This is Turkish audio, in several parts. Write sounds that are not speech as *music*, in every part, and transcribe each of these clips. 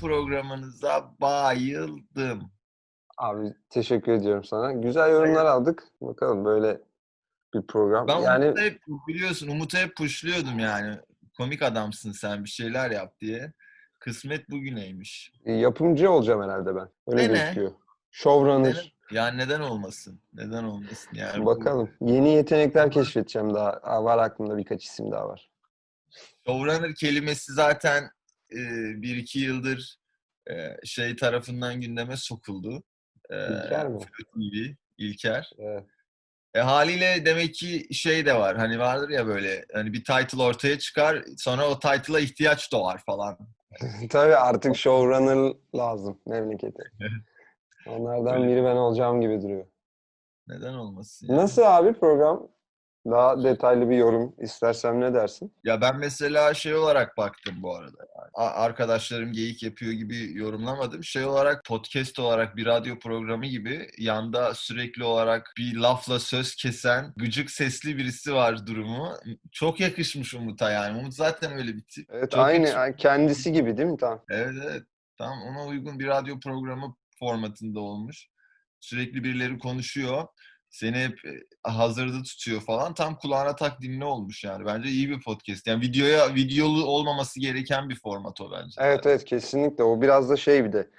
Programınıza, bayıldım. Abi teşekkür ediyorum sana. Güzel yorumlar aldık. Bakalım böyle bir program. Ben yani Umut'u hep biliyorsun Umut'u hep pushluyordum yani. Komik adamsın sen bir şeyler yap diye. Kısmet bugüneymiş. yapımcı olacağım herhalde ben. Öyle Dene. gözüküyor. Showrunner. Yani neden olmasın? Neden olmasın yani? bu- Bakalım. Yeni yetenekler keşfedeceğim daha. Aa, Var aklımda birkaç isim daha var. Showrunner kelimesi zaten e, bir iki yıldır e, şey tarafından gündeme sokuldu. E, İlker mi? TV, İlker. Evet. E, haliyle demek ki şey de var. Hani vardır ya böyle hani bir title ortaya çıkar sonra o title'a ihtiyaç doğar falan. *laughs* Tabii artık showrunner lazım memlekete. Onlardan biri ben olacağım gibi duruyor. Neden olmasın? yani? Nasıl abi program? Daha detaylı bir yorum istersem ne dersin? Ya ben mesela şey olarak baktım bu arada. Yani. Arkadaşlarım geyik yapıyor gibi yorumlamadım. Şey olarak podcast olarak bir radyo programı gibi yanda sürekli olarak bir lafla söz kesen gıcık sesli birisi var durumu. Çok yakışmış Umut'a yani. Umut zaten öyle bir tip. Evet Çok aynı yakışmış. kendisi gibi değil mi? Tamam. Evet evet. Tam ona uygun bir radyo programı formatında olmuş. Sürekli birileri konuşuyor. Seni hep e, hazırda tutuyor falan. Tam kulağına tak dinle olmuş yani. Bence iyi bir podcast. Yani videoya videolu olmaması gereken bir format o bence. Evet evet kesinlikle. O biraz da şey bir de.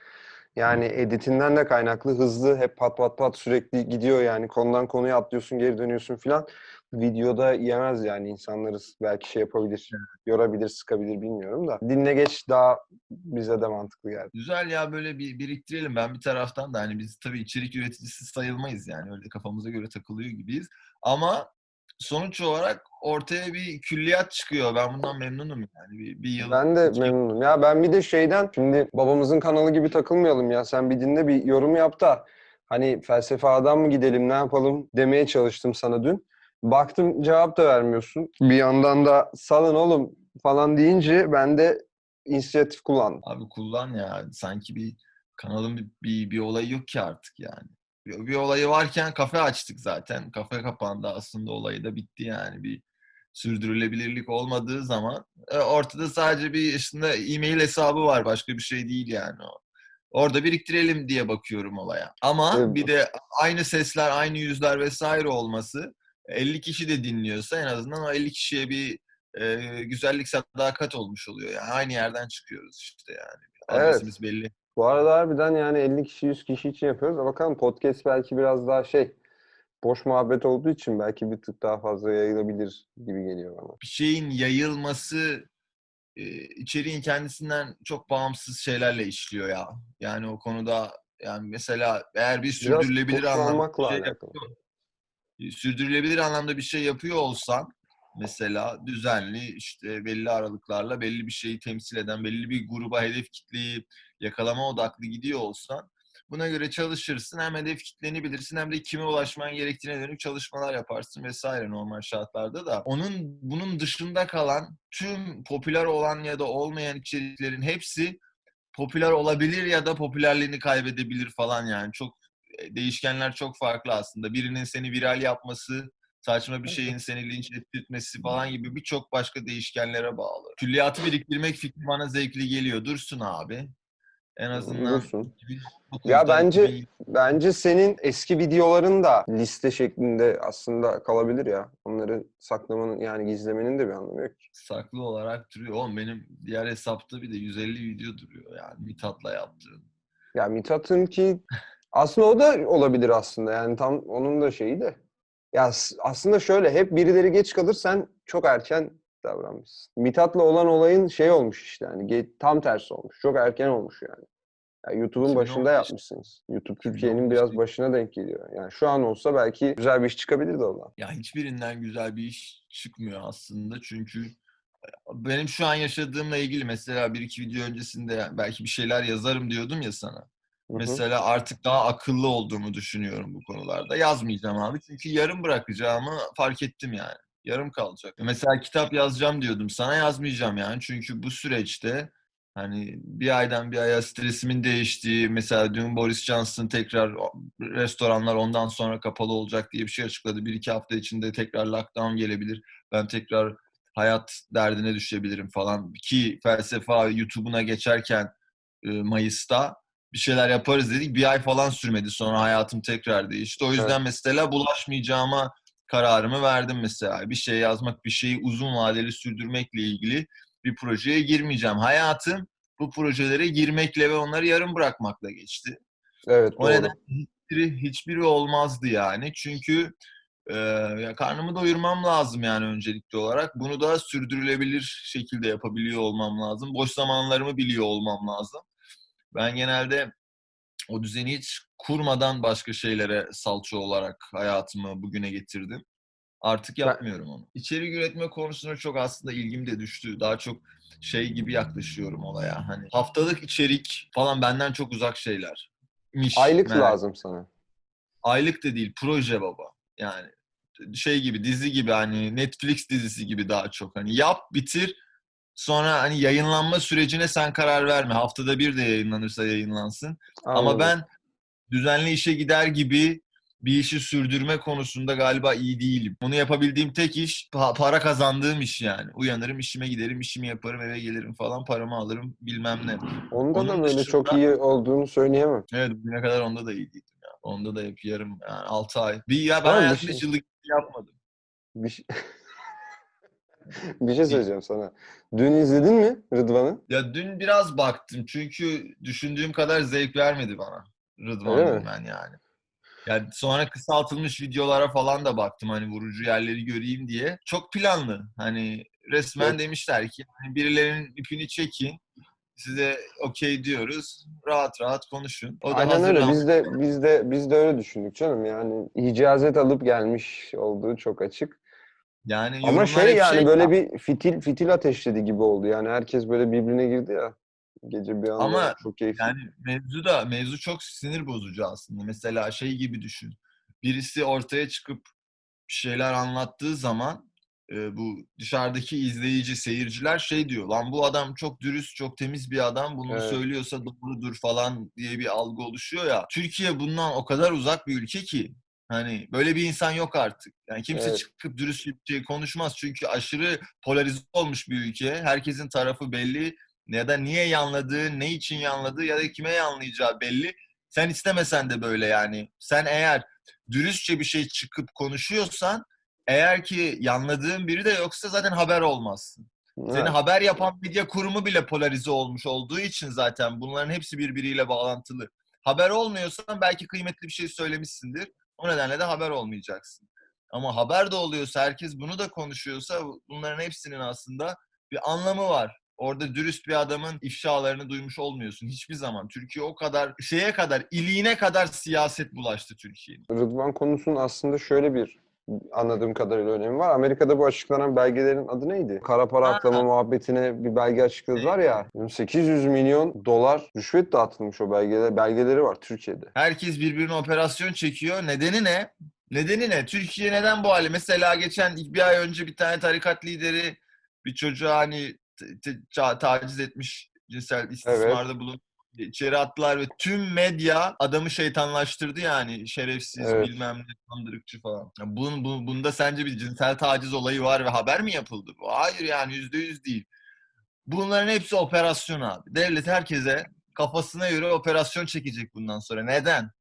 Yani editinden de kaynaklı hızlı hep pat pat pat sürekli gidiyor yani konudan konuya atlıyorsun geri dönüyorsun filan. Videoda yemez yani insanları belki şey yapabilir, yorabilir, sıkabilir bilmiyorum da. Dinle geç daha bize de mantıklı geldi. Güzel ya böyle bir biriktirelim. Ben bir taraftan da hani biz tabii içerik üreticisi sayılmayız yani. Öyle kafamıza göre takılıyor gibiyiz. Ama sonuç olarak ortaya bir külliyat çıkıyor. Ben bundan memnunum yani. Bir, bir yıl, Ben de memnunum. Ya ben bir de şeyden şimdi babamızın kanalı gibi takılmayalım ya. Sen bir dinle bir yorum yap da hani felsefe adam mı gidelim ne yapalım demeye çalıştım sana dün. Baktım cevap da vermiyorsun. Bir yandan da salın oğlum falan deyince ben de inisiyatif kullandım. Abi kullan ya. Sanki bir kanalın bir, bir, bir olayı yok ki artık yani. Bir, bir olayı varken kafe açtık zaten. Kafe kapandı aslında olayı da bitti yani. Bir sürdürülebilirlik olmadığı zaman e, ortada sadece bir işte e-mail hesabı var. Başka bir şey değil yani o. Orada biriktirelim diye bakıyorum olaya. Ama Evet. bir de aynı sesler, aynı yüzler vesaire olması 50 kişi de dinliyorsa en azından o 50 kişiye bir e, güzellik sadakat olmuş oluyor. Yani aynı yerden çıkıyoruz işte yani. Evet. Adresimiz belli. Bu arada harbiden yani 50 kişi 100 kişi için yapıyoruz. Ama bakalım podcast belki biraz daha şey boş muhabbet olduğu için belki bir tık daha fazla yayılabilir gibi geliyor bana. Bir şeyin yayılması e, içeriğin kendisinden çok bağımsız şeylerle işliyor ya. Yani o konuda yani mesela eğer bir sürdürülebilir anlamda şey alakalı. Sürdürülebilir anlamda bir şey yapıyor olsan mesela düzenli işte belli aralıklarla belli bir şeyi temsil eden belli bir gruba hedef kitleyi yakalama odaklı gidiyor olsan buna göre çalışırsın. Hem hedef kitleni bilirsin hem de kime ulaşman gerektiğine dönük çalışmalar yaparsın vesaire normal şartlarda da. Onun bunun dışında kalan tüm popüler olan ya da olmayan içeriklerin hepsi popüler olabilir ya da popülerliğini kaybedebilir falan yani. Çok değişkenler çok farklı aslında. Birinin seni viral yapması, saçma bir şeyin seni linç ettirmesi falan gibi birçok başka değişkenlere bağlı. Külliyatı biriktirmek fikri bana zevkli geliyor. Dursun abi. En azından Dursun. 2009'da, Ya bence 2000 bence senin eski videoların da liste şeklinde aslında kalabilir ya. Onları saklamanın yani gizlemenin de bir anlamı yok saklı olarak duruyor. Oğlum benim diğer hesapta bir de 150 video duruyor yani Mithat'la yaptığım. Ya Mithat'ın ki *laughs* aslında o da olabilir aslında. Yani tam onun da şeyi de. Ya aslında şöyle hep birileri geç kalır sen çok erken davranmışsın. Mithat'la olan olayın şey olmuş işte yani tam tersi olmuş. Çok erken olmuş yani. Ya YouTube'un başında 2015 yapmışsınız. YouTube Türkiye'nin 2015 biraz başına denk geliyor. Yani şu an olsa belki güzel bir iş çıkabilirdi oradan. Ya hiçbirinden güzel bir iş çıkmıyor aslında çünkü e, benim şu an yaşadığımla ilgili mesela bir iki video öncesinde belki bir şeyler yazarım diyordum ya sana. Mesela artık daha akıllı olduğumu düşünüyorum bu konularda. Yazmayacağım abi çünkü yarım bırakacağımı fark ettim yani. Yarım kalacak. Mesela kitap yazacağım diyordum sana yazmayacağım yani çünkü bu süreçte Hani bir aydan bir aya stresimin değiştiği, mesela dün Boris Johnson tekrar restoranlar ondan sonra kapalı olacak diye bir şey açıkladı. Bir iki hafta içinde tekrar lockdown gelebilir. Ben tekrar hayat derdine düşebilirim falan. Ki felsefe YouTube'una geçerken e, Mayıs'ta bir şeyler yaparız dedik. Bir ay falan sürmedi sonra hayatım tekrar değişti. O yüzden Evet. mesela bulaşmayacağıma kararımı verdim mesela. Bir şey yazmak, bir şeyi uzun vadeli sürdürmekle ilgili bir projeye girmeyeceğim. Hayatım bu projelere girmekle ve onları yarım bırakmakla geçti. Evet O doğru. nedenle hiçbiri, hiçbiri olmazdı yani. Çünkü e, ya karnımı doyurmam lazım yani öncelikli olarak. Bunu da sürdürülebilir şekilde yapabiliyor olmam lazım. Boş zamanlarımı biliyor olmam lazım. Ben genelde o düzeni hiç kurmadan başka şeylere salça olarak hayatımı bugüne getirdim. Artık yapmıyorum onu. İçerik üretme konusuna çok aslında ilgim de düştü. Daha çok şey gibi yaklaşıyorum olaya. Hani haftalık içerik falan benden çok uzak şeyler. Miş, Aylık merak- lazım sana. Aylık da değil, proje baba. Yani şey gibi, dizi gibi hani Netflix dizisi gibi daha çok. Hani yap, bitir. Sonra hani yayınlanma sürecine sen karar verme. Haftada bir de yayınlanırsa yayınlansın. Ama Anladım. ben düzenli işe gider gibi bir işi sürdürme konusunda galiba iyi değilim. Bunu yapabildiğim tek iş pa- para kazandığım iş yani. Uyanırım, işime giderim, işimi yaparım, eve gelirim falan, paramı alırım bilmem ne. Onda da Onun böyle dışında- çok iyi olduğunu söyleyemem. Evet bugüne kadar onda da iyiydim ya. Onda da hep yarım yani 6 ay. Bir ya ben Tamam, hayatımda şey yapmadım. Bir şey... *laughs* bir şey söyleyeceğim sana. Dün izledin mi Rıdvan'ı? Ya dün biraz baktım çünkü düşündüğüm kadar zevk vermedi bana Öyle Rıdvan mi? ben yani. Yani sonra kısaltılmış videolara falan da baktım hani vurucu yerleri göreyim diye. Çok planlı. Hani resmen Evet. demişler ki hani birilerinin ipini çekin. Size okey diyoruz. Rahat rahat konuşun. O da Aynen öyle. Biz de biz de biz de öyle düşündük canım. Yani icazet alıp gelmiş olduğu çok açık. Yani Ama şey yani böyle ya. bir fitil fitil ateşledi gibi oldu. Yani herkes böyle birbirine girdi ya. Gece bir anda Ama çok keyifli. Yani mevzu da mevzu çok sinir bozucu aslında. Mesela şey gibi düşün. Birisi ortaya çıkıp bir şeyler anlattığı zaman e, bu dışarıdaki izleyici, seyirciler şey diyor. Lan bu adam çok dürüst, çok temiz bir adam. Bunu Evet. söylüyorsa doğrudur falan diye bir algı oluşuyor ya. Türkiye bundan o kadar uzak bir ülke ki. Hani böyle bir insan yok artık. Yani kimse Evet. çıkıp dürüst bir şey konuşmaz. Çünkü aşırı polarize olmuş bir ülke. Herkesin tarafı belli ya da niye yanladığı, ne için yanladığı ya da kime yanlayacağı belli. Sen istemesen de böyle yani. Sen eğer dürüstçe bir şey çıkıp konuşuyorsan eğer ki yanladığın biri de yoksa zaten haber olmazsın. Seni Evet. haber yapan medya kurumu bile polarize olmuş olduğu için zaten bunların hepsi birbiriyle bağlantılı. Haber olmuyorsan belki kıymetli bir şey söylemişsindir. O nedenle de haber olmayacaksın. Ama haber de oluyorsa, herkes bunu da konuşuyorsa bunların hepsinin aslında bir anlamı var. Orada dürüst bir adamın ifşalarını duymuş olmuyorsun hiçbir zaman. Türkiye o kadar şeye kadar, iliğine kadar siyaset bulaştı Türkiye'nin. Rıdvan konusunun aslında şöyle bir anladığım kadarıyla önemi var. Amerika'da bu açıklanan belgelerin adı neydi? Kara para aklama muhabbetine bir belge açıkladılar ya. 800 milyon dolar rüşvet dağıtılmış o belgeler, belgeleri var Türkiye'de. Herkes birbirine operasyon çekiyor. Nedeni ne? Nedeni ne? Türkiye neden bu hale? Mesela geçen bir ay önce bir tane tarikat lideri bir çocuğa hani t- t- ça- taciz etmiş, cinsel istismarda bulunup içeri attılar ve tüm medya adamı şeytanlaştırdı yani şerefsiz Evet. bilmem ne kandırıkçı falan. Ya Bun, bu- bunda sence bir cinsel taciz olayı var ve haber mi yapıldı bu? Hayır yani yüzde yüz değil. Bunların hepsi operasyon abi. Devlet herkese kafasına göre operasyon çekecek bundan sonra. Neden?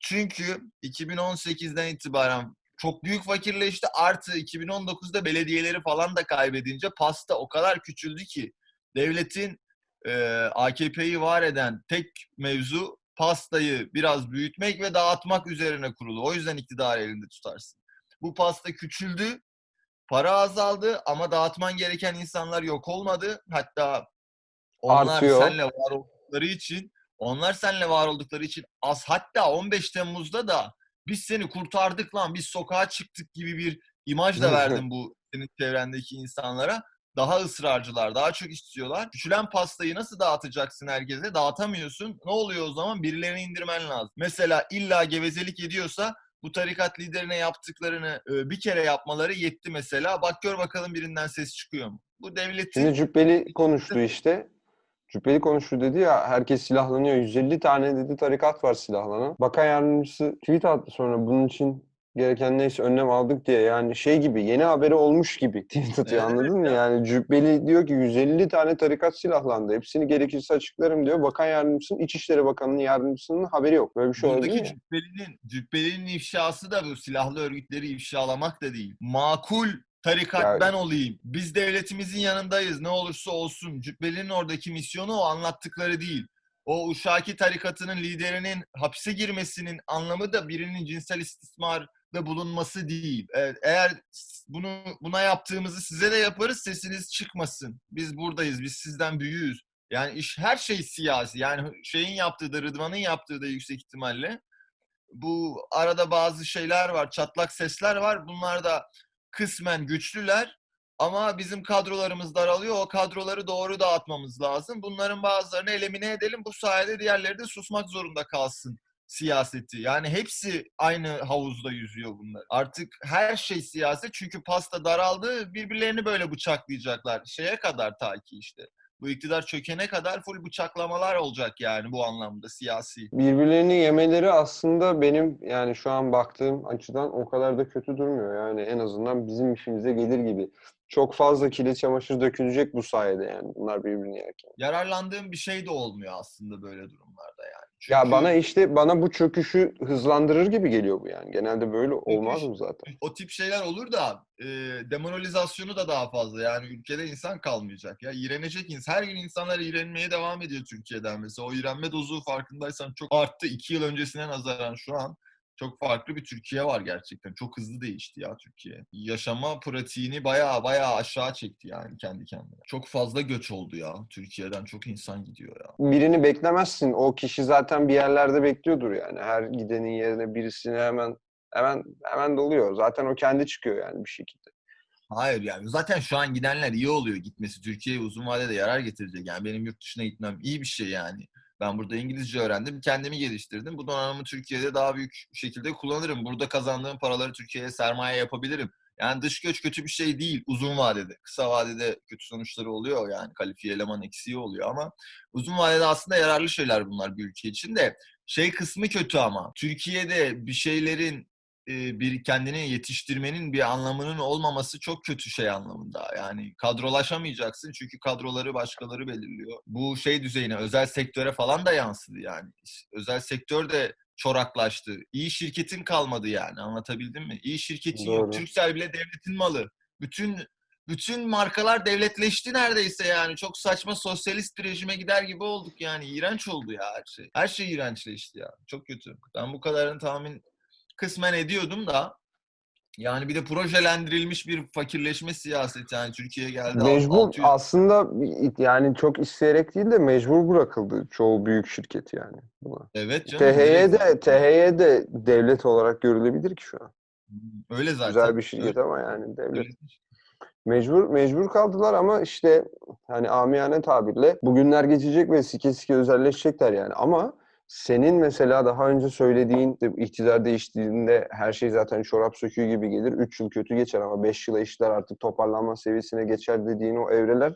Çünkü 2018'den itibaren çok büyük fakirleşti. Artı 2019'da belediyeleri falan da kaybedince pasta o kadar küçüldü ki devletin e, AKP'yi var eden tek mevzu pastayı biraz büyütmek ve dağıtmak üzerine kurulu. O yüzden iktidarı elinde tutarsın. Bu pasta küçüldü, para azaldı ama dağıtman gereken insanlar yok olmadı. Hatta onlar Artıyor. seninle var oldukları için onlar seninle var oldukları için az hatta 15 Temmuz'da da biz seni kurtardık lan biz sokağa çıktık gibi bir imaj da *laughs* verdim bu senin çevrendeki insanlara. Daha ısrarcılar, daha çok istiyorlar. Küçülen pastayı nasıl dağıtacaksın herkese? Dağıtamıyorsun. Ne oluyor o zaman? Birilerine indirmen lazım. Mesela illa gevezelik ediyorsa bu tarikat liderine yaptıklarını e, bir kere yapmaları yetti mesela. Bak gör bakalım birinden ses çıkıyor mu? Bu devletin Şimdi Cübbeli *laughs* konuştu işte. Cübbeli konuştu dedi ya herkes silahlanıyor. 150 tane dedi tarikat var silahlanan. Bakan yardımcısı tweet attı sonra bunun için gereken neyse önlem aldık diye yani şey gibi yeni haberi olmuş gibi *laughs* tweet atıyor anladın mı? Yani Cübbeli diyor ki 150 tane tarikat silahlandı. Hepsini gerekirse açıklarım diyor. Bakan yardımcısının İçişleri Bakanı'nın yardımcısının haberi yok. Böyle bir şey olabilir mi? cübbelinin, cübbelinin ifşası da bu silahlı örgütleri ifşalamak da değil. Makul tarikat Ya- ben olayım. Biz devletimizin yanındayız ne olursa olsun. Cübbelinin oradaki misyonu o anlattıkları değil. O Uşaki tarikatının liderinin hapse girmesinin anlamı da birinin cinsel istismarda bulunması değil. Evet, eğer bunu buna yaptığımızı size de yaparız sesiniz çıkmasın. Biz buradayız, biz sizden büyüğüz. Yani iş her şey siyasi. Yani şeyin yaptığı da Rıdvan'ın yaptığı da yüksek ihtimalle bu arada bazı şeyler var, çatlak sesler var. Bunlar da kısmen güçlüler ama bizim kadrolarımız daralıyor. O kadroları doğru dağıtmamız lazım. Bunların bazılarını elimine edelim. Bu sayede diğerleri de susmak zorunda kalsın siyaseti. Yani hepsi aynı havuzda yüzüyor bunlar. Artık her şey siyaset çünkü pasta daraldı. Birbirlerini böyle bıçaklayacaklar. Şeye kadar ta ki işte. Bu iktidar çökene kadar full bıçaklamalar olacak yani bu anlamda siyasi. Birbirlerini yemeleri aslında benim yani şu an baktığım açıdan o kadar da kötü durmuyor. Yani en azından bizim işimize gelir gibi. Çok fazla kirli çamaşır dökülecek bu sayede yani bunlar birbirini yerken. yararlandığım bir şey de olmuyor aslında böyle durumlarda yani. Ya Çünkü bana işte bana bu çöküşü hızlandırır gibi geliyor bu yani. Genelde böyle olmaz mı zaten? o tip şeyler olur da e, demoralizasyonu da daha fazla. Yani ülkede insan kalmayacak ya. İğrenecek insan. Her gün insanlar iğrenmeye devam ediyor Türkiye'den mesela. O iğrenme dozu farkındaysan çok arttı. iki yıl öncesine nazaran şu an çok farklı bir Türkiye var gerçekten. Çok hızlı değişti ya Türkiye. Yaşama pratiğini bayağı bayağı aşağı çekti yani kendi kendine. Çok fazla göç oldu ya. Türkiye'den çok insan gidiyor ya. Birini beklemezsin. O kişi zaten bir yerlerde bekliyordur yani. Her gidenin yerine birisini hemen hemen hemen doluyor. Zaten o kendi çıkıyor yani bir şekilde. Hayır yani zaten şu an gidenler iyi oluyor gitmesi. Türkiye'ye uzun vadede yarar getirecek. Yani benim yurt dışına gitmem iyi bir şey yani. Ben burada İngilizce öğrendim, kendimi geliştirdim. Bu donanımı Türkiye'de daha büyük şekilde kullanırım. Burada kazandığım paraları Türkiye'ye sermaye yapabilirim. Yani dış göç kötü bir şey değil uzun vadede. Kısa vadede kötü sonuçları oluyor yani kalifiye eleman eksiği oluyor ama uzun vadede aslında yararlı şeyler bunlar bir ülke için de. Şey kısmı kötü ama Türkiye'de bir şeylerin bir kendini yetiştirmenin bir anlamının olmaması çok kötü şey anlamında. Yani kadrolaşamayacaksın çünkü kadroları başkaları belirliyor. Bu şey düzeyine, özel sektöre falan da yansıdı yani. Özel sektör de çoraklaştı. İyi şirketin kalmadı yani. Anlatabildim mi? İyi şirketin Doğru. yok. Türksel bile devletin malı. Bütün bütün markalar devletleşti neredeyse yani. Çok saçma sosyalist bir rejime gider gibi olduk yani. İğrenç oldu ya her şey. Her şey iğrençleşti ya. Çok kötü. Ben bu kadarını tahmin kısmen ediyordum da yani bir de projelendirilmiş bir fakirleşme siyaseti yani Türkiye'ye geldi. Mecbur 600 aslında yani çok isteyerek değil de mecbur bırakıldı çoğu büyük şirket yani buna. Evet canım. THY de. THY de devlet olarak görülebilir ki şu an. öyle zaten. Güzel bir şirket Öyle- ama yani devlet. öyle. Mecbur mecbur kaldılar ama işte hani amiyane tabirle bugünler geçecek ve sike sike özelleşecekler yani. Ama senin mesela daha önce söylediğin iktidar değiştiğinde her şey zaten çorap söküğü gibi gelir. 3 yıl kötü geçer ama 5 yıla işler artık toparlanma seviyesine geçer dediğin o evreler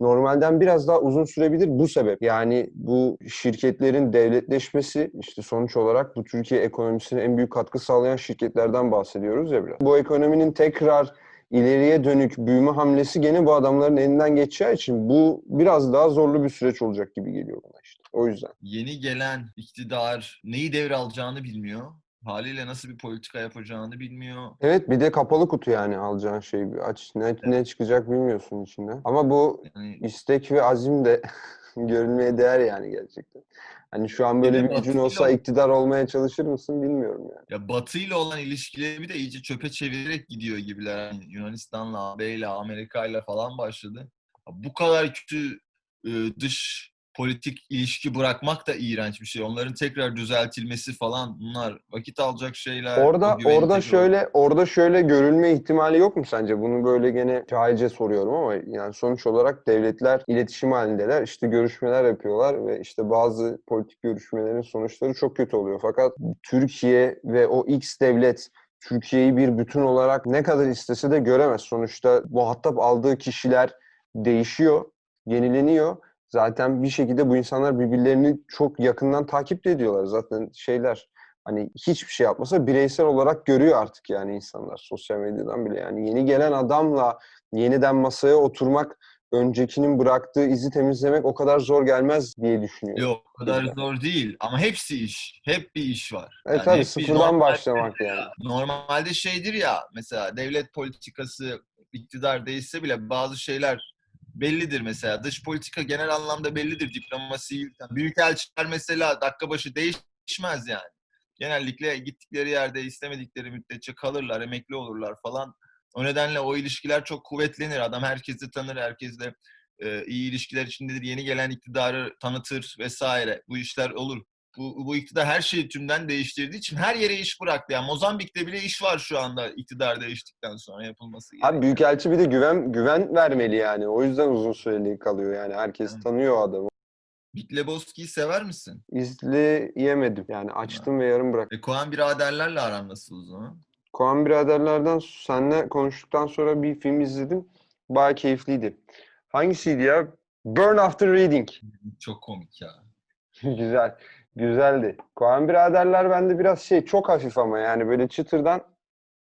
normalden biraz daha uzun sürebilir bu sebep. Yani bu şirketlerin devletleşmesi işte sonuç olarak bu Türkiye ekonomisine en büyük katkı sağlayan şirketlerden bahsediyoruz ya biraz. Bu ekonominin tekrar ileriye dönük büyüme hamlesi gene bu adamların elinden geçeceği için bu biraz daha zorlu bir süreç olacak gibi geliyor bana. O yüzden. Yeni gelen iktidar neyi devralacağını bilmiyor. Haliyle nasıl bir politika yapacağını bilmiyor. Evet bir de kapalı kutu yani alacağın şey aç ne, ne çıkacak bilmiyorsun içinden. Ama bu Yani istek ve azim de *laughs* görülmeye değer yani gerçekten. Hani şu an böyle bir gücün olsa iktidar olmaya çalışır mısın bilmiyorum yani. Ya Batı ile olan ilişkileri de iyice çöpe çevirerek gidiyor gibiler. Yani Yunanistan'la, AB ile, Amerika ile falan başladı. Bu kadar kötü e, dış politik ilişki bırakmak da iğrenç bir şey. Onların tekrar düzeltilmesi falan bunlar vakit alacak şeyler. Orada orada şöyle orada şöyle görülme ihtimali yok mu sence? Bunu böyle gene cahilce soruyorum ama yani sonuç olarak devletler iletişim halindeler. İşte görüşmeler yapıyorlar ve işte bazı politik görüşmelerin sonuçları çok kötü oluyor. Fakat Türkiye ve o X devlet Türkiye'yi bir bütün olarak ne kadar istese de göremez. Sonuçta muhatap aldığı kişiler değişiyor, yenileniyor. Zaten bir şekilde bu insanlar birbirlerini çok yakından takip de ediyorlar. Zaten şeyler hani hiçbir şey yapmasa bireysel olarak görüyor artık yani insanlar sosyal medyadan bile. Yani yeni gelen adamla yeniden masaya oturmak, öncekinin bıraktığı izi temizlemek o kadar zor gelmez diye düşünüyorum. Yok o kadar Güzel. zor değil ama hepsi iş. Hep bir iş var. Evet Yani tabii sıfırdan başlamak yani. Normalde şeydir ya mesela devlet politikası iktidar değişse bile bazı şeyler bellidir mesela. Dış politika genel anlamda bellidir. Diplomasi, büyükelçiler mesela dakika başı değişmez yani. Genellikle gittikleri yerde istemedikleri müddetçe kalırlar, emekli olurlar falan. O nedenle o ilişkiler çok kuvvetlenir. Adam herkesi tanır, herkesle e, iyi ilişkiler içindedir. Yeni gelen iktidarı tanıtır vesaire. Bu işler olur. Bu, bu iktidar her şeyi tümden değiştirdiği için her yere iş bıraktı. Yani Mozambik'te bile iş var şu anda iktidar değiştikten sonra yapılması gereken. Abi Büyükelçi bir de güven güven vermeli yani. O yüzden uzun süreli kalıyor yani. Herkes Evet. tanıyor adamı. Big Lebowski'yi sever misin? İzleyemedim. Yani açtım ve yarım bıraktım. E, Coen biraderlerle aran nasıl o zaman? Koan biraderlerden seninle konuştuktan sonra bir film izledim. Bayağı keyifliydi. Hangisiydi ya? Burn After Reading. Çok komik ya. *laughs* Güzel. Güzeldi. Koan biraderler bende biraz şey çok hafif ama yani böyle çıtırdan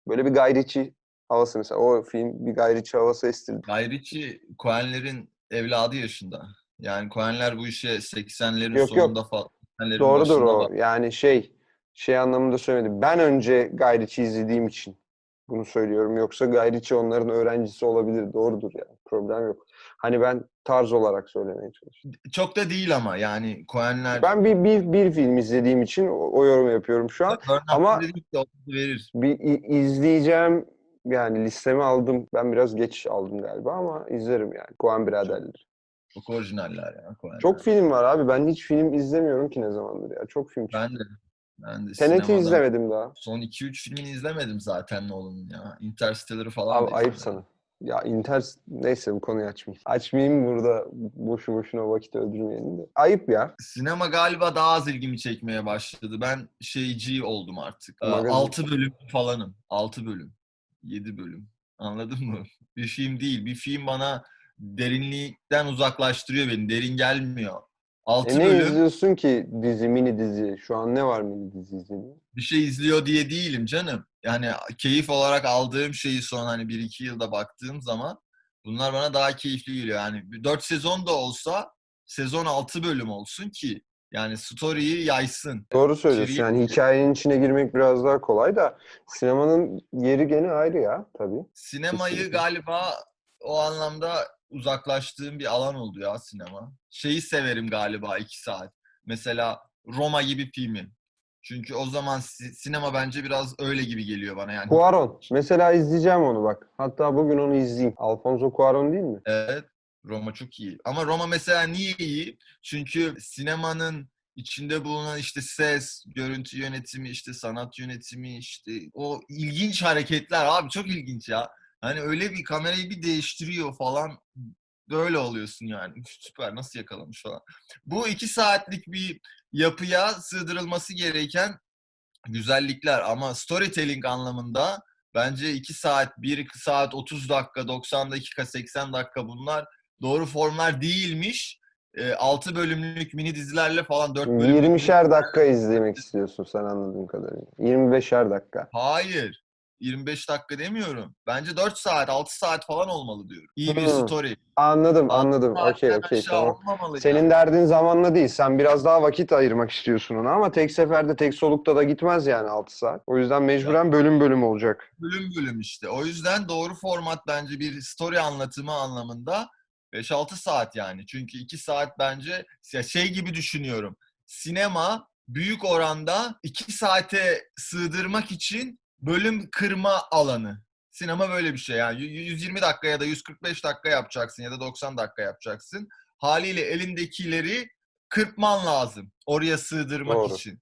böyle bir gayriçi havası mesela. O film bir gayriçi havası estirdi. Guy Ritchie Coen'lerin evladı yaşında. Yani Coen'ler bu işe 80'lerin Yok, yok. sonunda falan. 80'lerin Doğrudur o. bak- Yani şey şey anlamında söylemedim. Ben önce gayriçi izlediğim için bunu söylüyorum. Yoksa gayriçi onların öğrencisi olabilir. Doğrudur yani. Problem yok. Hani ben tarz olarak söylemeye çalışıyorum. Çok da değil ama yani Coen'ler Ben bir, bir, bir film izlediğim için o, o yorumu yapıyorum şu an. After ama- verir. Bir izleyeceğim yani listeme aldım. Ben biraz geç aldım galiba ama izlerim yani. Koen biraderleri. Çok orijinaller ya Coen'ler. Çok film var abi. Ben hiç film izlemiyorum ki ne zamandır ya. Çok film. Ben de. Ben de Tenet'i izlemedim daha. Son 2-3 filmini izlemedim zaten Nolan'ın ya. Interstellar'ı falan Abi ayıp sana. Ya Inter neyse bu konuyu açmayayım. Açmayayım burada boşu boşuna vakit öldürmeyelim de. Ayıp ya. Sinema galiba daha az ilgimi çekmeye başladı. Ben şeyci oldum artık. Magazin. 6 bölüm falanım. 6 bölüm. 7 bölüm. Anladın mı? Bir film değil. Bir film bana derinlikten uzaklaştırıyor beni. Derin gelmiyor. 6 E ne bölüm izliyorsun ki dizi, mini dizi? Şu an ne var mini dizi izlediğin? bir şey izliyor diye değilim canım. Yani keyif olarak aldığım şeyi son hani 1-2 yılda baktığım zaman bunlar bana daha keyifli geliyor. Yani 4 sezon da olsa sezon 6 bölüm olsun ki yani story'yi yaysın. Doğru söylüyorsun. Yani hikayenin içine girmek biraz daha kolay da sinemanın yeri gene ayrı ya tabii. Sinemayı Kesinlikle. galiba o anlamda uzaklaştığım bir alan oldu ya sinema. Şeyi severim galiba 2 saat. Mesela Roma gibi filmi. Çünkü o zaman si- sinema bence biraz öyle gibi geliyor bana yani. Cuarón. Mesela izleyeceğim onu bak. Hatta bugün onu izleyeyim. Alfonso Cuarón değil mi? Evet, Roma çok iyi. Ama Roma mesela niye iyi? Çünkü sinemanın içinde bulunan işte ses, görüntü yönetimi, işte sanat yönetimi, işte o ilginç hareketler abi çok ilginç ya. Hani öyle bir kamerayı bir değiştiriyor falan. Böyle oluyorsun yani. Süper nasıl yakalamış falan. Bu iki saatlik bir yapıya sığdırılması gereken güzellikler ama storytelling anlamında bence 2 saat, 1 saat 30 dakika, 90 dakika, 80 dakika bunlar doğru formlar değilmiş. 6 bölümlük mini dizilerle falan 4 bölümlük... 20'şer dakika izlemek istiyorsun sen anladığım kadarıyla. 25'er dakika. Hayır. 25 dakika demiyorum. Bence 4 saat, 6 saat falan olmalı diyorum. İyi bir Hmm. story. Anladım, anladım. Okey, okey, aşağı tamam. Senin yani. derdin zamanla değil. Sen biraz daha vakit ayırmak istiyorsun ona ama tek seferde, tek solukta da gitmez yani 6 saat. O yüzden mecburen bölüm bölüm olacak. bölüm bölüm işte. O yüzden doğru format bence bir story anlatımı anlamında 5-6 saat yani. Çünkü 2 saat bence şey gibi düşünüyorum. Sinema büyük oranda 2 saate sığdırmak için bölüm kırma alanı. Sinema böyle bir şey yani. Y- 120 dakika ya da 145 dakika yapacaksın ya da 90 dakika yapacaksın. Haliyle elindekileri kırpman lazım oraya sığdırmak Doğru. için.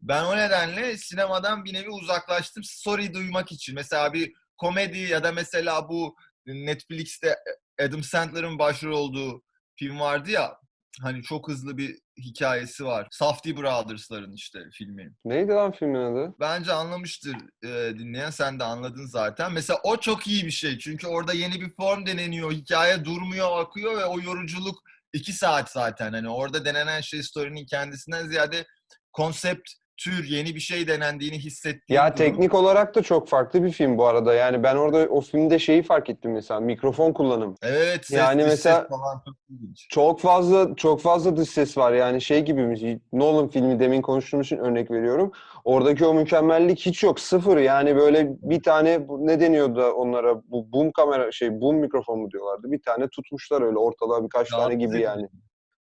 Ben o nedenle sinemadan bir nevi uzaklaştım. Story duymak için. Mesela bir komedi ya da mesela bu Netflix'te Adam Sandler'ın başrol olduğu film vardı ya. Hani çok hızlı bir hikayesi var. Safdie Brothers'ların işte filmi. Neydi lan filmin adı? Bence anlamıştır e, dinleyen. Sen de anladın zaten. Mesela o çok iyi bir şey. Çünkü orada yeni bir form deneniyor. Hikaye durmuyor, akıyor ve o yoruculuk iki saat zaten. Hani orada denenen şey story'nin kendisinden ziyade konsept tür, yeni bir şey denendiğini hissettiğim Ya durum. teknik olarak da çok farklı bir film bu arada. Yani ben orada o filmde şeyi fark ettim mesela mikrofon kullanım. Evet, ses, Yani dış mesela- ses falan çok ilginç. Çok fazla çok fazla dış ses var yani şey gibi mi- Nolan filmi demin konuştuğumuz için örnek veriyorum. Oradaki o mükemmellik hiç yok. Sıfır yani böyle bir tane ne deniyordu onlara bu boom kamera şey boom mikrofon mu diyorlardı. Bir tane tutmuşlar öyle ortalığa birkaç tane Rahatsız gibi edici. yani.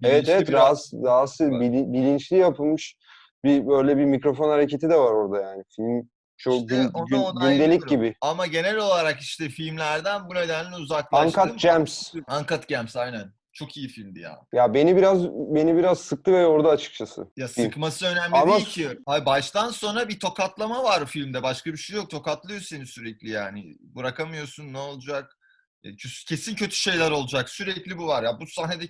Evet Bilinçli evet bir rahatsız, rahatsız bili- bilinçli yapılmış bir böyle bir mikrofon hareketi de var orada yani. Film çok İşte gün- gün- gündelik gibi. Ama genel olarak işte filmlerden bu nedenle uzaklaştım. Uncut Gems. Uncut Gems aynen. Çok iyi filmdi ya. Ya beni biraz beni biraz sıktı ve orada açıkçası. Ya Film. sıkması önemli Ama- değil ki. Hayır, baştan sona bir tokatlama var filmde. Başka bir şey yok. Tokatlıyor seni sürekli yani. Bırakamıyorsun ne olacak? E, Kesin kötü şeyler olacak. Sürekli bu var ya. Bu sahnede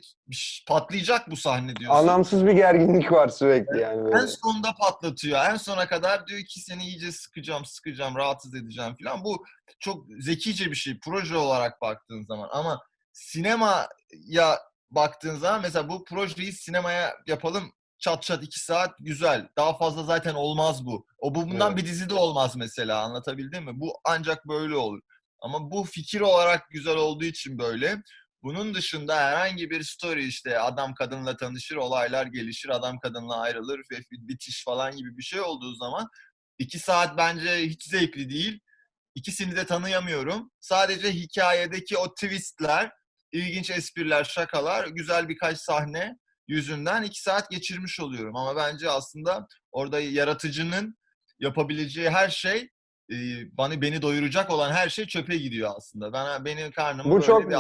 patlayacak bu sahne diyorsun. Anlamsız bir gerginlik var sürekli yani En böyle. sonunda patlatıyor. En sona kadar diyor ki seni iyice sıkacağım, sıkacağım, rahatsız edeceğim falan. Bu çok zekice bir şey proje olarak baktığın zaman. Ama sinemaya baktığın zaman mesela bu projeyi sinemaya yapalım çat çat iki saat güzel. Daha fazla zaten olmaz bu. O bu bundan Evet. bir dizi de olmaz mesela anlatabildim mi? Bu ancak böyle olur. Ama bu fikir olarak güzel olduğu için böyle. Bunun dışında herhangi bir story işte adam kadınla tanışır, olaylar gelişir, adam kadınla ayrılır ve bitiş falan gibi bir şey olduğu zaman iki saat bence hiç zevkli değil. İkisini de tanıyamıyorum. Sadece hikayedeki o twistler, ilginç espriler, şakalar, güzel birkaç sahne yüzünden iki saat geçirmiş oluyorum. Ama bence aslında orada yaratıcının yapabileceği her şey e, bana beni doyuracak olan her şey çöpe gidiyor aslında. Ben benim karnımı Bu çok bir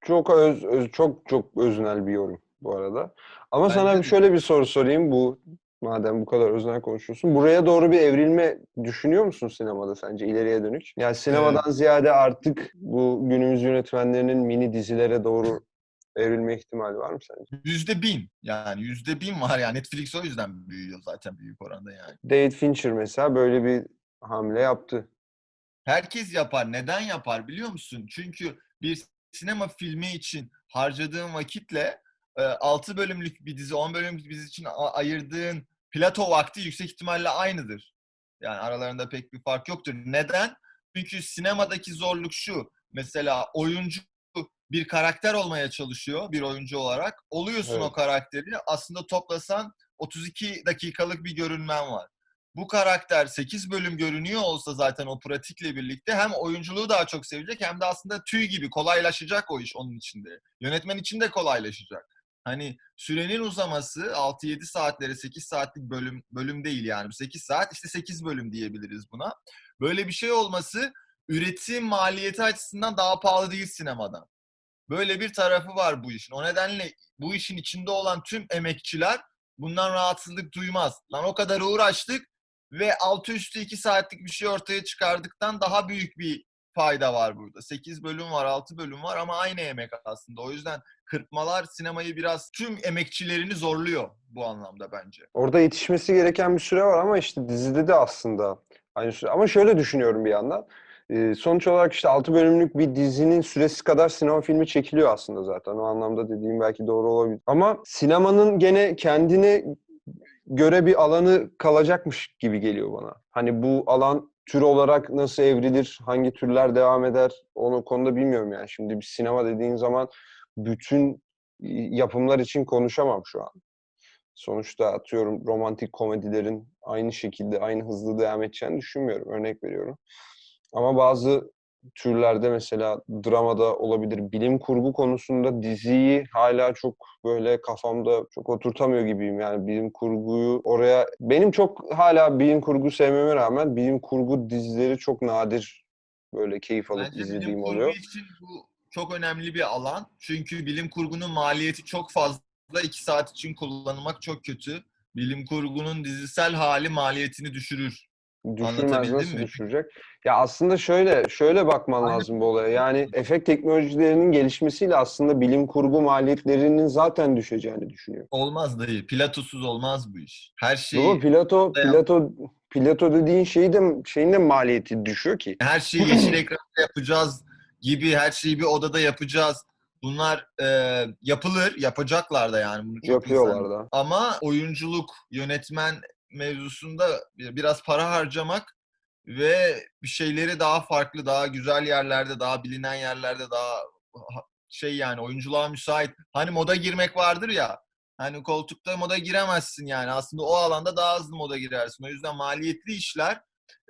çok öz, öz- çok çok öznel bir yorum bu arada. Ama Bence sana de. şöyle bir soru sorayım bu madem bu kadar öznel konuşuyorsun. Buraya doğru bir evrilme düşünüyor musun sinemada sence ileriye dönük? Yani sinemadan ziyade artık bu günümüz yönetmenlerinin mini dizilere doğru evrilme ihtimali var mı sence? Yüzde bin. Yani yüzde bin var yani. Netflix o yüzden büyüyor zaten büyük oranda yani. David Fincher mesela böyle bir hamle yaptı. Herkes yapar. Neden yapar biliyor musun? Çünkü bir sinema filmi için harcadığın vakitle 6 bölümlük bir dizi, 10 bölümlük bir dizi için ayırdığın plato vakti yüksek ihtimalle aynıdır. Yani aralarında pek bir fark yoktur. Neden? Çünkü sinemadaki zorluk şu. Mesela oyuncu bir karakter olmaya çalışıyor bir oyuncu olarak. Oluyorsun Evet. o karakteri. Aslında toplasan 32 dakikalık bir görünmen var. Bu karakter 8 bölüm görünüyor olsa zaten o pratikle birlikte hem oyunculuğu daha çok sevecek hem de aslında tüy gibi kolaylaşacak o iş onun içinde. Yönetmen için de kolaylaşacak. Hani sürenin uzaması 6-7 saatlere 8 saatlik bölüm bölüm değil yani. 8 saat işte 8 bölüm diyebiliriz buna. Böyle bir şey olması üretim maliyeti açısından daha pahalı değil sinemadan. Böyle bir tarafı var bu işin. O nedenle bu işin içinde olan tüm emekçiler bundan rahatsızlık duymaz. Lan o kadar uğraştık ve altı üstü 2 saatlik bir şey ortaya çıkardıktan daha büyük bir fayda var burada. 8 bölüm var, 6 bölüm var ama aynı emek aslında. O yüzden kırpmalar sinemayı biraz tüm emekçilerini zorluyor bu anlamda bence. Orada yetişmesi gereken bir süre var ama işte dizide de aslında aynı süre. Ama şöyle düşünüyorum bir yandan. Ee, sonuç olarak işte 6 bölümlük bir dizinin süresi kadar sinema filmi çekiliyor aslında zaten. O anlamda dediğim belki doğru olabilir. Ama sinemanın gene kendine göre bir alanı kalacakmış gibi geliyor bana. Hani bu alan tür olarak nasıl evrilir, hangi türler devam eder onu konuda bilmiyorum yani. Şimdi bir sinema dediğin zaman bütün yapımlar için konuşamam şu an. Sonuçta atıyorum romantik komedilerin aynı şekilde, aynı hızlı devam edeceğini düşünmüyorum. Örnek veriyorum. Ama bazı türlerde mesela dramada olabilir. Bilim kurgu konusunda diziyi hala çok böyle kafamda çok oturtamıyor gibiyim. Yani bilim kurguyu oraya... Benim çok hala bilim kurgu sevmeme rağmen bilim kurgu dizileri çok nadir böyle keyif alıp Bence bilim izlediğim kurgu oluyor. için bu çok önemli bir alan. Çünkü bilim kurgunun maliyeti çok fazla. 2 saat için kullanmak çok kötü. Bilim kurgunun dizisel hali maliyetini düşürür. Düşürmez nasıl mi? düşürecek? Ya aslında şöyle şöyle bakman Aynen. lazım bu olaya. Yani efekt teknolojilerinin gelişmesiyle aslında bilim kurgu maliyetlerinin zaten düşeceğini düşünüyorum. Olmaz dayı. Platosuz olmaz bu iş. Her şey Doğru Plato Plato Plato dediğin şeyi de şeyin de maliyeti düşüyor ki. her şeyi *clears throat* yeşil ekranda yapacağız gibi her şeyi bir odada yapacağız. Bunlar e, yapılır, yapacaklar da yani bunu Yapıyorlar da. Ama oyunculuk, yönetmen mevzusunda biraz para harcamak ve bir şeyleri daha farklı, daha güzel yerlerde, daha bilinen yerlerde, daha ha- şey yani oyunculuğa müsait. Hani moda girmek vardır ya. Hani koltukta moda giremezsin yani. Aslında o alanda daha hızlı moda girersin. O yüzden maliyetli işler,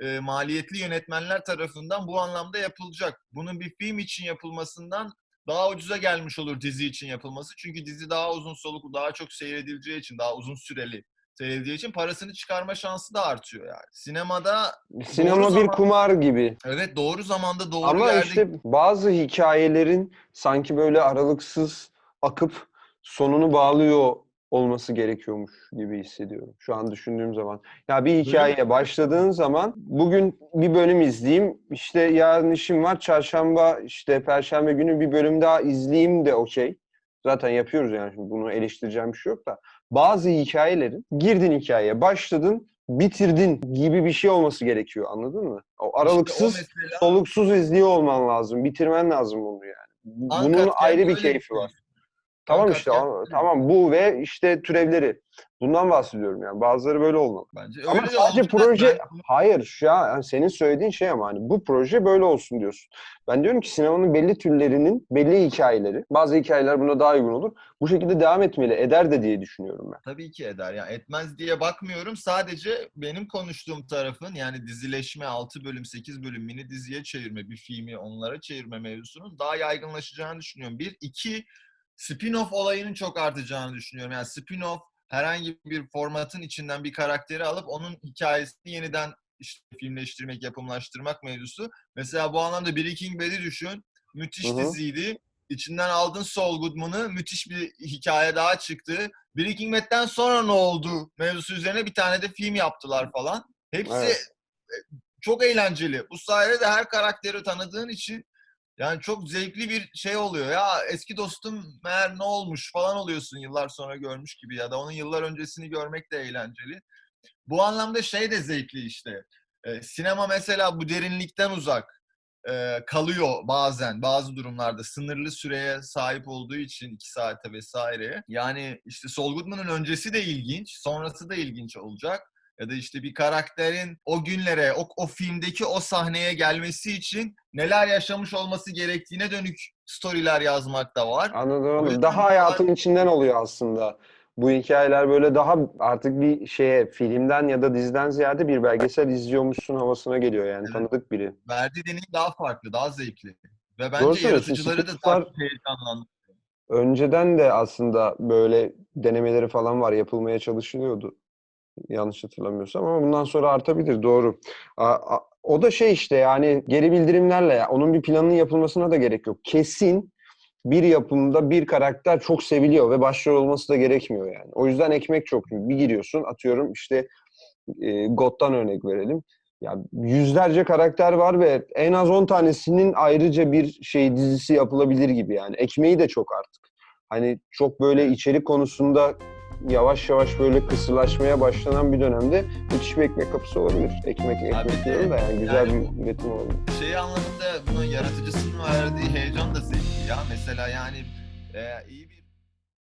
e, maliyetli yönetmenler tarafından bu anlamda yapılacak. Bunun bir film için yapılmasından daha ucuza gelmiş olur dizi için yapılması. Çünkü dizi daha uzun soluklu, daha çok seyredileceği için, daha uzun süreli seyredildiği için parasını çıkarma şansı da artıyor yani. Sinemada Sinema bir kumar gibi. evet doğru zamanda doğru Ama yerde işte bazı hikayelerin sanki böyle aralıksız akıp sonunu bağlıyor olması gerekiyormuş gibi hissediyorum şu an düşündüğüm zaman. Ya bir hikayeye başladığın zaman bugün bir bölüm izleyeyim, işte yarın işim var, çarşamba işte perşembe günü bir bölüm daha izleyeyim de okey. Zaten yapıyoruz yani şimdi bunu eleştireceğim bir şey yok da. Bazı hikayelerin girdin hikayeye, başladın, bitirdin gibi bir şey olması gerekiyor anladın mı? O işte o aralıksız mesela soluksuz izliyor olman lazım. Bitirmen lazım bunu yani. Bu- Bunun Uncut ayrı bir keyfi var. Tamam işte ama- tamam bu ve işte türevleri. Bundan bahsediyorum yani. Bazıları böyle olmalı. bence. Ama Öyle de sadece proje Ben- hayır şu an yani senin söylediğin şey ama hani bu proje böyle olsun diyorsun. Ben diyorum ki sinemanın belli türlerinin belli hikayeleri, bazı hikayeler buna daha uygun olur. Bu şekilde devam etmeli, eder de diye düşünüyorum ben. Tabii ki eder. Yani etmez diye bakmıyorum. Sadece benim konuştuğum tarafın yani dizileşme 6 bölüm 8 bölüm mini diziye çevirme bir filmi onlara çevirme mevzusunun daha yaygınlaşacağını düşünüyorum. Bir. iki spin-off olayının çok artacağını düşünüyorum. Yani spin-off herhangi bir formatın içinden bir karakteri alıp onun hikayesini yeniden işte filmleştirmek, yapımlaştırmak mevzusu. Mesela bu anlamda Breaking Bad'i düşün. Müthiş Hı hı. diziydi. İçinden aldın Saul Goodman'ı. Müthiş bir hikaye daha çıktı. Breaking Bad'den sonra ne oldu mevzusu üzerine bir tane de film yaptılar falan. Hepsi Evet. e, çok eğlenceli. Bu sayede de her karakteri tanıdığın için yani çok zevkli bir şey oluyor. Ya eski dostum meğer ne olmuş falan oluyorsun yıllar sonra görmüş gibi ya da onun yıllar öncesini görmek de eğlenceli. Bu anlamda şey de zevkli işte. E, sinema mesela bu derinlikten uzak e, kalıyor bazen bazı durumlarda sınırlı süreye sahip olduğu için iki saate vesaire. Yani işte Saul Goodman'ın öncesi de ilginç, sonrası da ilginç olacak. Ya da işte bir karakterin o günlere, o, o filmdeki o sahneye gelmesi için neler yaşamış olması gerektiğine dönük storyler yazmak da var. Anladım yüzden Daha hayatın içinden oluyor aslında. Bu hikayeler böyle daha artık bir şeye filmden ya da diziden ziyade bir belgesel izliyormuşsun havasına geliyor yani Evet. tanıdık biri. Verdiği deneyim daha farklı, daha zevkli. Ve Doğru bence söylüyorsun. yaratıcıları da daha heyecanlandırıyor. Önceden de aslında böyle denemeleri falan var yapılmaya çalışılıyordu. Yanlış hatırlamıyorsam ama bundan sonra artabilir doğru. O da şey işte yani geri bildirimlerle ya onun bir planının yapılmasına da gerek yok. Kesin bir yapımda bir karakter çok seviliyor ve başrol olması da gerekmiyor yani. O yüzden ekmek çok. Bir giriyorsun atıyorum işte e, God'dan örnek verelim. Ya yüzlerce karakter var ve en az 10 tanesinin ayrıca bir şey dizisi yapılabilir gibi yani. Ekmeği de çok artık. Hani çok böyle içerik konusunda yavaş yavaş böyle kısırlaşmaya başlanan bir dönemde müthiş bir ekmek kapısı olabilir. Ekmek ekmek de diyorum da yani güzel yani bir üretim olabilir. Şey anlamında bunun yaratıcısının verdiği heyecan da zevkli ya. Mesela yani e, iyi bir